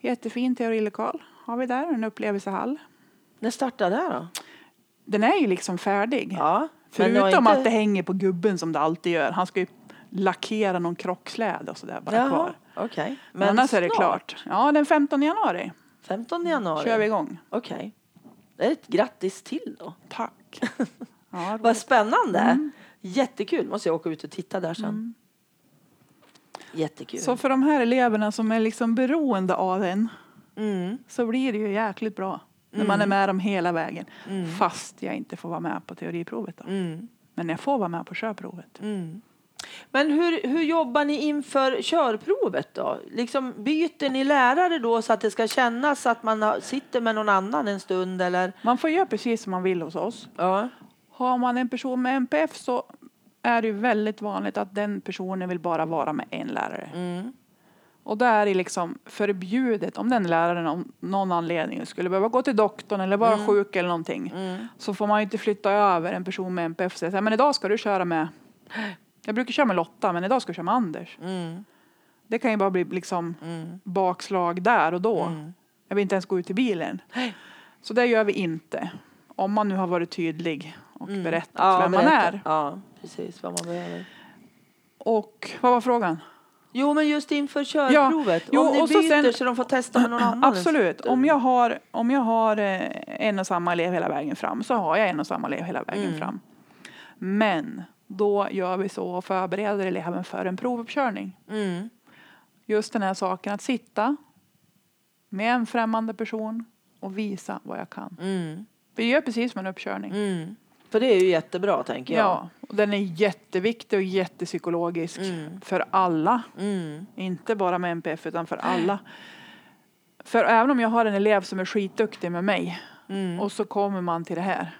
Jättefin teorilokal har vi där, en upplevelsehall. När startar det då? Den är ju liksom färdig. Ja. men Förutom inte- att det hänger på gubben som det alltid gör. Han ska ju lackera någon krocksläde och sådär bara Jaha, kvar. okej. Men annars är det snart, klart. Ja, den 15 januari 15 januari. kör vi igång. Okej. Det är ett grattis till då. Tack. Ja, Vad spännande. Mm. Jättekul. Måste jag åka ut och titta där sen. Jättekul. Så för de här eleverna som är liksom beroende av en Mm. så blir det ju jäkligt bra. När man är med dem hela vägen. Fast jag inte får vara med på teoriprovet. Då. Mm. Men jag får vara med på körprovet. Mm. Men hur, hur jobbar ni inför körprovet då? Liksom byter ni lärare då så att det ska kännas att man sitter med någon annan en stund eller? Man får göra precis som man vill hos oss. Ja. Har man en person med NPF så är det väldigt vanligt att den personen vill bara vara med en lärare. Mm. Och då är det liksom förbjudet om den läraren av någon anledning skulle behöva gå till doktorn eller vara sjuk eller någonting. Mm. Så får man ju inte flytta över en person med NPF och säga men idag ska du köra med jag brukar köra med Lotta men idag ska du köra med Anders. Mm. Det kan ju bara bli liksom Mm. bakslag där och då. Mm. Jag vill inte ens gå ut i bilen. Så det gör vi inte. Om man nu har varit tydlig och berättat Ja, vem man berätta. är. Ja, precis vad man behöver. Och vad var frågan? Jo, men just inför körprovet. jo, om ni och så byter sen- så de får testa med någon annan. Absolut. Om jag har, om jag har eh, en och samma elev hela vägen fram så har jag en och samma elev hela vägen Mm. fram. Men då gör vi så och förbereder eleven för en provuppkörning. Mm. Just den här saken att sitta med en främmande person och visa vad jag kan. Mm. Vi gör precis som en uppkörning. Mm. För det är ju jättebra tänker jag. Ja, och den är jätteviktig och jättepsykologisk Mm. för alla. Mm. Inte bara med NPF utan för alla. För även om jag har en elev som är skitduktig med mig Mm. och så kommer man till det här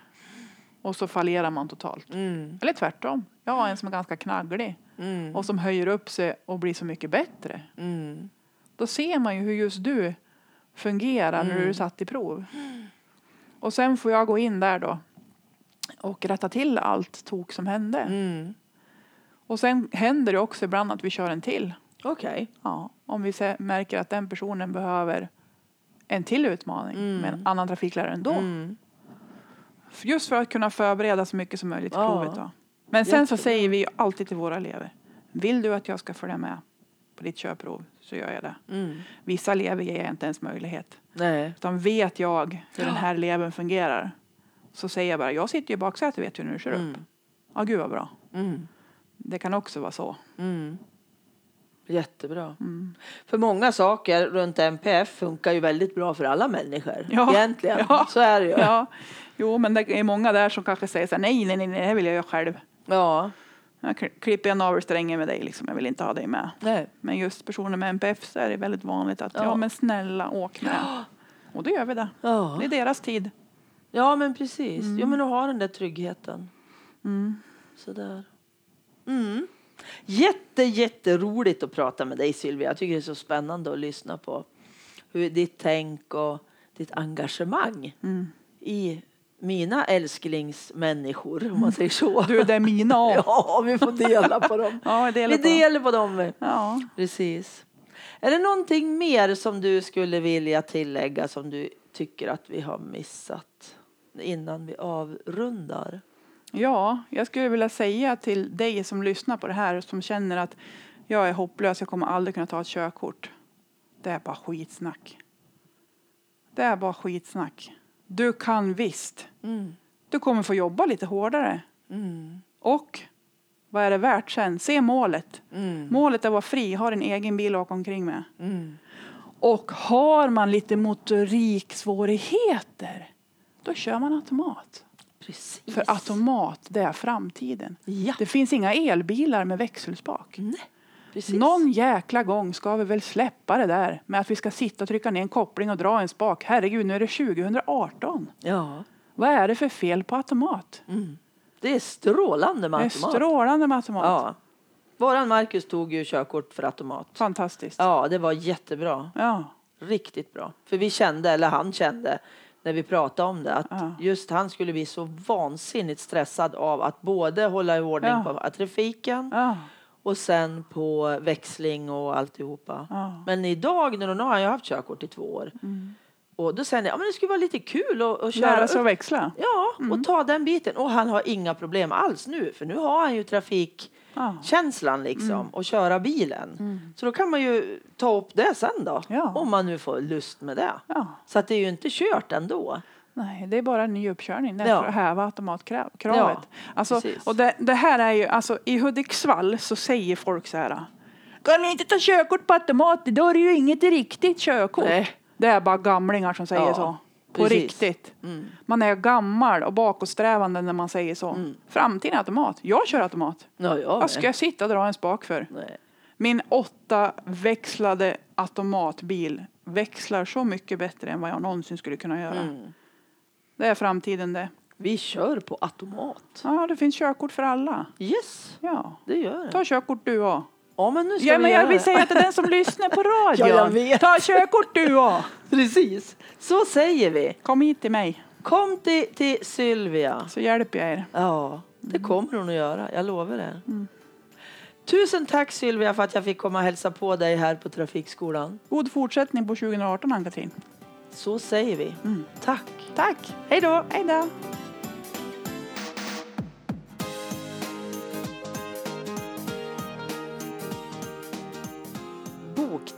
och så fallerar man totalt. Mm. Eller tvärtom. Jag har en som är ganska knagglig Mm. och som höjer upp sig och blir så mycket bättre. Mm. Då ser man ju hur just du fungerar när du är satt i prov. Och sen får jag gå in där då och rätta till allt tok som hände. Mm. Och sen händer det också ibland att vi kör en till. Okej. Ja, om vi märker att den personen behöver en till utmaning med en annan trafiklärare ändå. Mm. Just för att kunna förbereda så mycket som möjligt till Ja. provet. Då. Men sen så säger vi alltid till våra elever. Vill du att jag ska följa med på ditt körprov så gör jag det. Mm. Vissa elever ger jag inte ens möjlighet. Nej. Utan vet jag hur den här eleven fungerar så säger jag bara, jag sitter ju i baksätet vet när du kör upp. Mm. Ja, gud vad bra. Mm. Det kan också vara så. Mm. Jättebra. Mm. För många saker runt MPF funkar ju väldigt bra för alla människor. Ja. Egentligen. Ja. Så är det ju. Ja, jo men det är många där som kanske säger så här, nej, nej, nej, det här vill jag göra själv. Ja. Jag kli- klipper jag navelsträngen med dig liksom, jag vill inte ha dig med. Nej. Men just personer med NPF så är det väldigt vanligt att, ja, Ja. men snälla åk med. Och då gör vi det. Ja. Det är deras tid. Ja, men precis. Jo, men att ha den där tryggheten. Mm. Sådär. Mm. Jätte, jätteroligt att prata med dig Sylvia. Jag tycker det är så spännande att lyssna på hur ditt tänk och ditt engagemang Mm. i mina älsklingsmänniskor, om man säger så. Du, det är mina. Ja, vi får dela på dem. Ja, delar Vi på. delar på dem. Ja. Precis. Är det någonting mer som du skulle vilja tillägga som du tycker att vi har missat innan vi avrundar? ja, jag skulle vilja säga till dig som lyssnar på det här som känner att jag är hopplös, jag kommer aldrig kunna ta ett körkort. Det är bara skitsnack. Det är bara skitsnack. Du kan visst. Mm. Du kommer få jobba lite hårdare. Mm. Och vad är det värt sen? Se målet. Mm. Målet är att vara fri, ha din egen bil att åka omkring med. Mm. Och har man lite motoriksvårigheter, då kör man automat. Precis. För automat, det är framtiden. Ja. Det finns inga elbilar med växelspak. Nej. Precis. Någon jäkla gång ska vi väl släppa det där med att vi ska sitta och trycka ner en koppling och dra en spak. Herregud, nu är det 2018. Ja. Vad är det för fel på automat? Mm. Det är strålande med Det är automat. strålande med automat. Ja. Våran Marcus tog ju körkort för automat. Fantastiskt. Ja, det var jättebra. Ja. Riktigt bra. För vi kände, eller han kände, när vi pratade om det, att Ja. just han skulle bli så vansinnigt stressad av att både hålla i ordning Ja. på trafiken Ja. och sen på växling och alltihopa. Ja. Men idag, när nu har ju haft körkort i två år, Mm. och då säger jag, ja men det skulle vara lite kul att, att köra Lära sig att växla. Ja, Mm. och ta den biten. Och han har inga problem alls nu, för nu har han ju trafikkänslan Ja. liksom Mm. och köra bilen. Mm. Så då kan man ju ta upp det sen då, Ja. om man nu får lust med det. Ja. Så att det är ju inte kört ändå. Nej, det är bara en ny uppkörning det är Ja. för att häva automatkravet. Ja, alltså, precis. och det, det här är ju, alltså, I Hudiksvall så säger folk så här. Kan ni inte ta körkort på automat? Då är det ju inget riktigt körkort. Nej. Det är bara gamlingar som säger Ja, så. På precis. riktigt. Mm. Man är gammal och bakåtsträvande när man säger så. Mm. Framtiden är automat. Jag kör automat. Ja, jag Vad ska jag sitta och dra en spak för? Nej. Min åtta växlade automatbil växlar så mycket bättre än vad jag någonsin skulle kunna göra. Mm. Det är framtiden det. Vi kör på automat. Ja, det finns körkort för alla. Yes, Ja. det gör det. Ta körkort du också. Ja, men nu ska Ja, vi men jag vill det. säga till den som lyssnar på radion. Ja. Ta körkort du också. Precis, så säger vi. Kom hit till mig Kom till, till Sylvia. så hjälper jag er. Ja, det kommer hon att göra. Jag lovar det. Mm. Tusen tack Sylvia för att jag fick komma och hälsa på dig här på Trafikskolan. God fortsättning på 2018 Ann-Katrin. Så säger vi. Mm. Tack. Tack. Hej då. Hej då.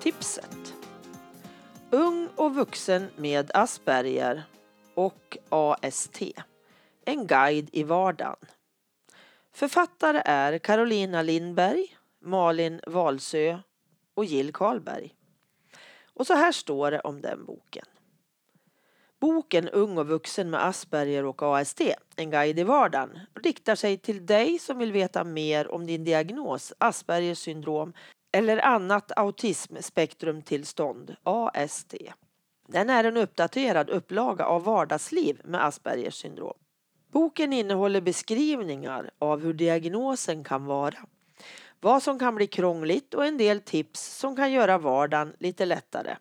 Tipset Ung och vuxen med Asperger och AST. En guide i vardagen. Författare är Carolina Lindberg, Malin Valsö och Jill Karlberg. Och så här står det om den boken. Boken Ung och vuxen med Asperger och AST, en guide i vardagen, riktar sig till dig som vill veta mer om din diagnos Aspergers syndrom eller annat autismspektrumtillstånd, AST. Den är en uppdaterad upplaga av vardagsliv med Aspergers syndrom. Boken innehåller beskrivningar av hur diagnosen kan vara, vad som kan bli krångligt och en del tips som kan göra vardagen lite lättare.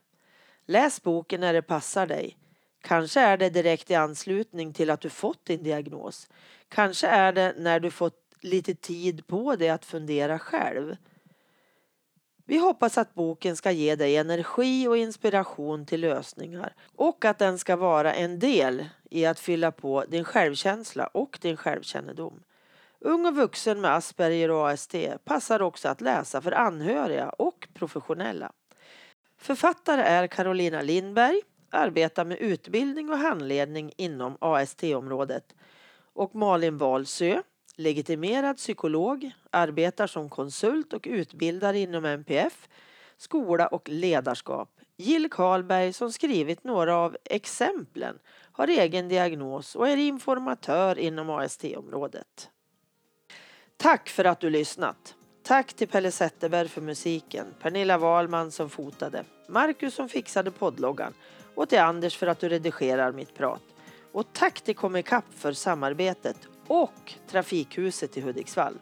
Läs boken när det passar dig. Kanske är det direkt i anslutning till att du fått din diagnos. Kanske är det när du fått lite tid på dig att fundera själv. Vi hoppas att boken ska ge dig energi och inspiration till lösningar och att den ska vara en del i att fylla på din självkänsla och din självkännedom. Ung och vuxen med Asperger och ASD passar också att läsa för anhöriga och professionella. Författare är Carolina Lindberg, arbetar med utbildning och handledning inom AST-området och Malin Wahlsö, legitimerad psykolog, arbetar som konsult och utbildare inom MPF, skola och ledarskap. Jill Karlberg som skrivit några av exemplen har egen diagnos och är informatör inom AST-området. Tack för att du lyssnat. Tack till Pelle Zetterberg för musiken, Pernilla Wahlman som fotade, Marcus som fixade poddloggan och till Anders för att du redigerar mitt prat. Och tack till Comicap för samarbetet och Trafikhuset i Hudiksvall.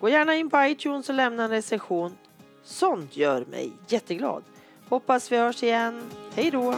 Gå gärna in på iTunes och lämna en recension. Sånt gör mig jätteglad. Hoppas vi hörs igen. Hej då!